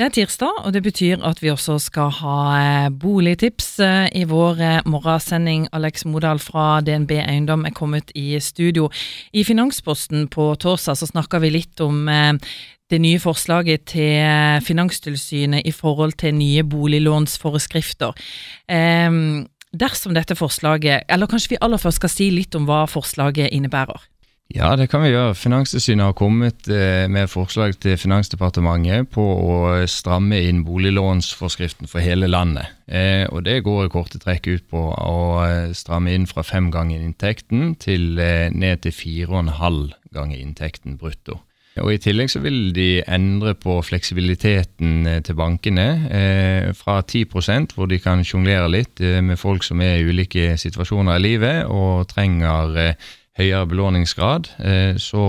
Det er tirsdag, og det betyr at vi også skal ha eh, boligtips eh, i vår eh, morgensending. Alex Modal fra DNB Eiendom er kommet i studio. I Finansposten på torsdag så snakka vi litt om det nye forslaget til Finanstilsynet i forhold til nye boliglånsforskrifter. Dersom dette forslaget, eller kanskje vi aller først skal si litt om hva forslaget innebærer? Ja, det kan vi gjøre. Finanstilsynet har kommet eh, med forslag til Finansdepartementet på å stramme inn boliglånsforskriften for hele landet. Eh, og Det går i korte trekk ut på å eh, stramme inn fra fem ganger inntekten til ned til fire og en halv ganger inntekten brutto. Og I tillegg så vil de endre på fleksibiliteten til bankene eh, fra 10% hvor de kan sjonglere litt med folk som er i ulike situasjoner i livet og trenger eh, høyere belåningsgrad, eh, så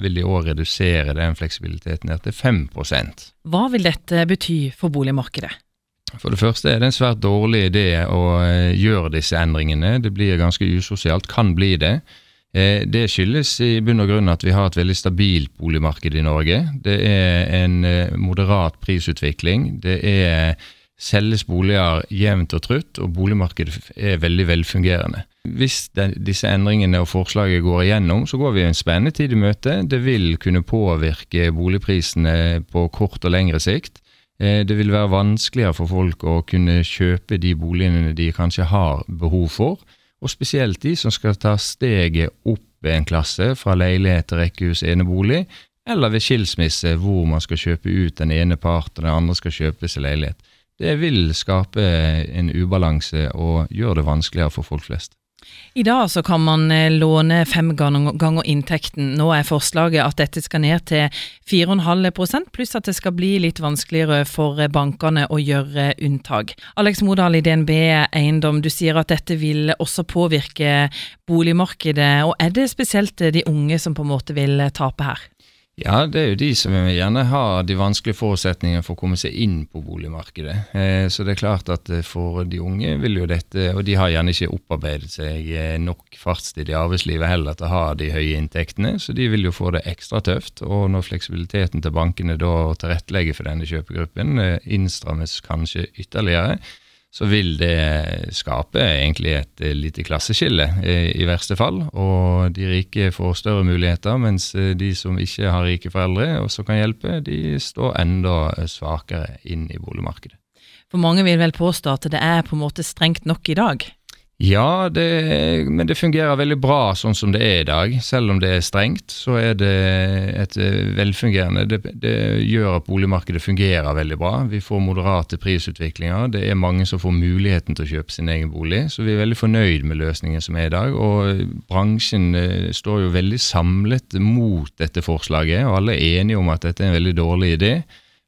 vil de òg redusere den fleksibiliteten ned til 5% Hva vil dette bety for boligmarkedet? For det første er det en svært dårlig idé å eh, gjøre disse endringene. Det blir ganske usosialt, kan bli det. Eh, det skyldes i bunn og grunn at vi har et veldig stabilt boligmarked i Norge. Det er en moderat prisutvikling. Det er selges boliger jevnt og trutt, og boligmarkedet er veldig velfungerende. Hvis den, disse endringene og forslaget går igjennom, så går vi en spennende tid i møte. Det vil kunne påvirke boligprisene på kort og lengre sikt. Eh, det vil være vanskeligere for folk å kunne kjøpe de boligene de kanskje har behov for, og spesielt de som skal ta steget opp en klasse fra leilighet til rekkehus enebolig, eller ved skilsmisse hvor man skal kjøpe ut den ene part og den andre skal kjøpe seg leilighet. Det vil skape en ubalanse og gjøre det vanskeligere for folk flest. I dag så kan man eh, låne fem ganger inntekten. Nå er forslaget at dette skal ned til 4,5% pluss at det skal bli litt vanskeligere for eh, bankene å gjøre unntak. Alex Modal i DNB Eiendom, du sier at dette vil også påvirke boligmarkedet. og Er det spesielt de unge som på en måte vil tape her? Ja, det er jo de som gjerne har de vanskelige forutsetningene for å komme seg inn på boligmarkedet. Eh, så det er klart at eh, for de unge vil jo dette Og de har gjerne ikke opparbeidet seg eh, nok fartstid i arbeidslivet heller til å ha de høye inntektene, så de vil jo få det ekstra tøft. Og når fleksibiliteten til bankene da tilrettelegger for denne kjøpegruppen innstrammes kanskje ytterligere, så vil det skape egentlig et eh, lite klasseskille, eh, i verste fall. Og de rike får større muligheter, mens eh, de som ikke har rike foreldre og som kan hjelpe, de står enda svakere inn i boligmarkedet. For mange vil vel påstå at det er på en måte strengt nok i dag? Ja, det, men det fungerer veldig bra sånn som det er i dag. Selv om det er strengt, så er det et eh, velfungerende Det, det gjør at boligmarkedet fungerer veldig bra. Vi får moderate prisutviklinger. Det er mange som får muligheten til å kjøpe sin egen bolig. Så vi er veldig fornøyd med løsningen som er i dag. Og bransjen eh, står jo veldig samlet mot dette forslaget, og alle er enige om at dette er en veldig dårlig idé.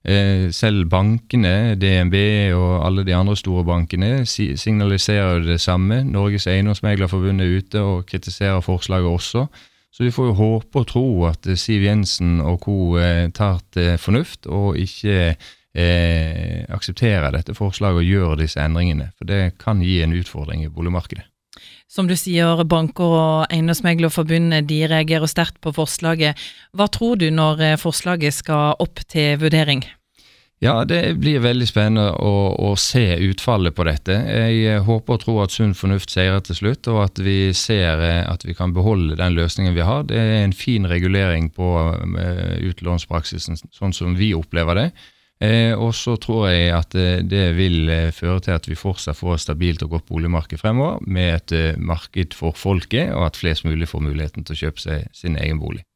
Eh, selv bankene, DNB og alle de andre store bankene signaliserer det samme. Norges Eiendomsmeglerforbund er ute og kritiserer forslaget også. Så vi får jo håpe og tro at Siv Jensen og co. Eh, tar til fornuft og ikke eh, aksepterer dette forslaget og gjør disse endringene. For det kan gi en utfordring i boligmarkedet. Som du sier, banker og Eiendomsmeglerforbundet de reagerer sterkt på forslaget. Hva tror du når eh, forslaget skal opp til vurdering? Ja, Det blir veldig spennende å, å, se utfallet på dette. Jeg eh, håper og tror at sunn fornuft seirer til slutt, og at vi ser eh, at vi kan beholde den løsningen vi har. Det er en fin regulering på utlånspraksisen sånn som vi opplever det. Eh, og så tror jeg at eh, det vil eh, føre til at vi fortsatt får et stabilt og godt boligmarked fremover, med et marked for folket, og at flest mulig får muligheten til å kjøpe seg sin egen bolig.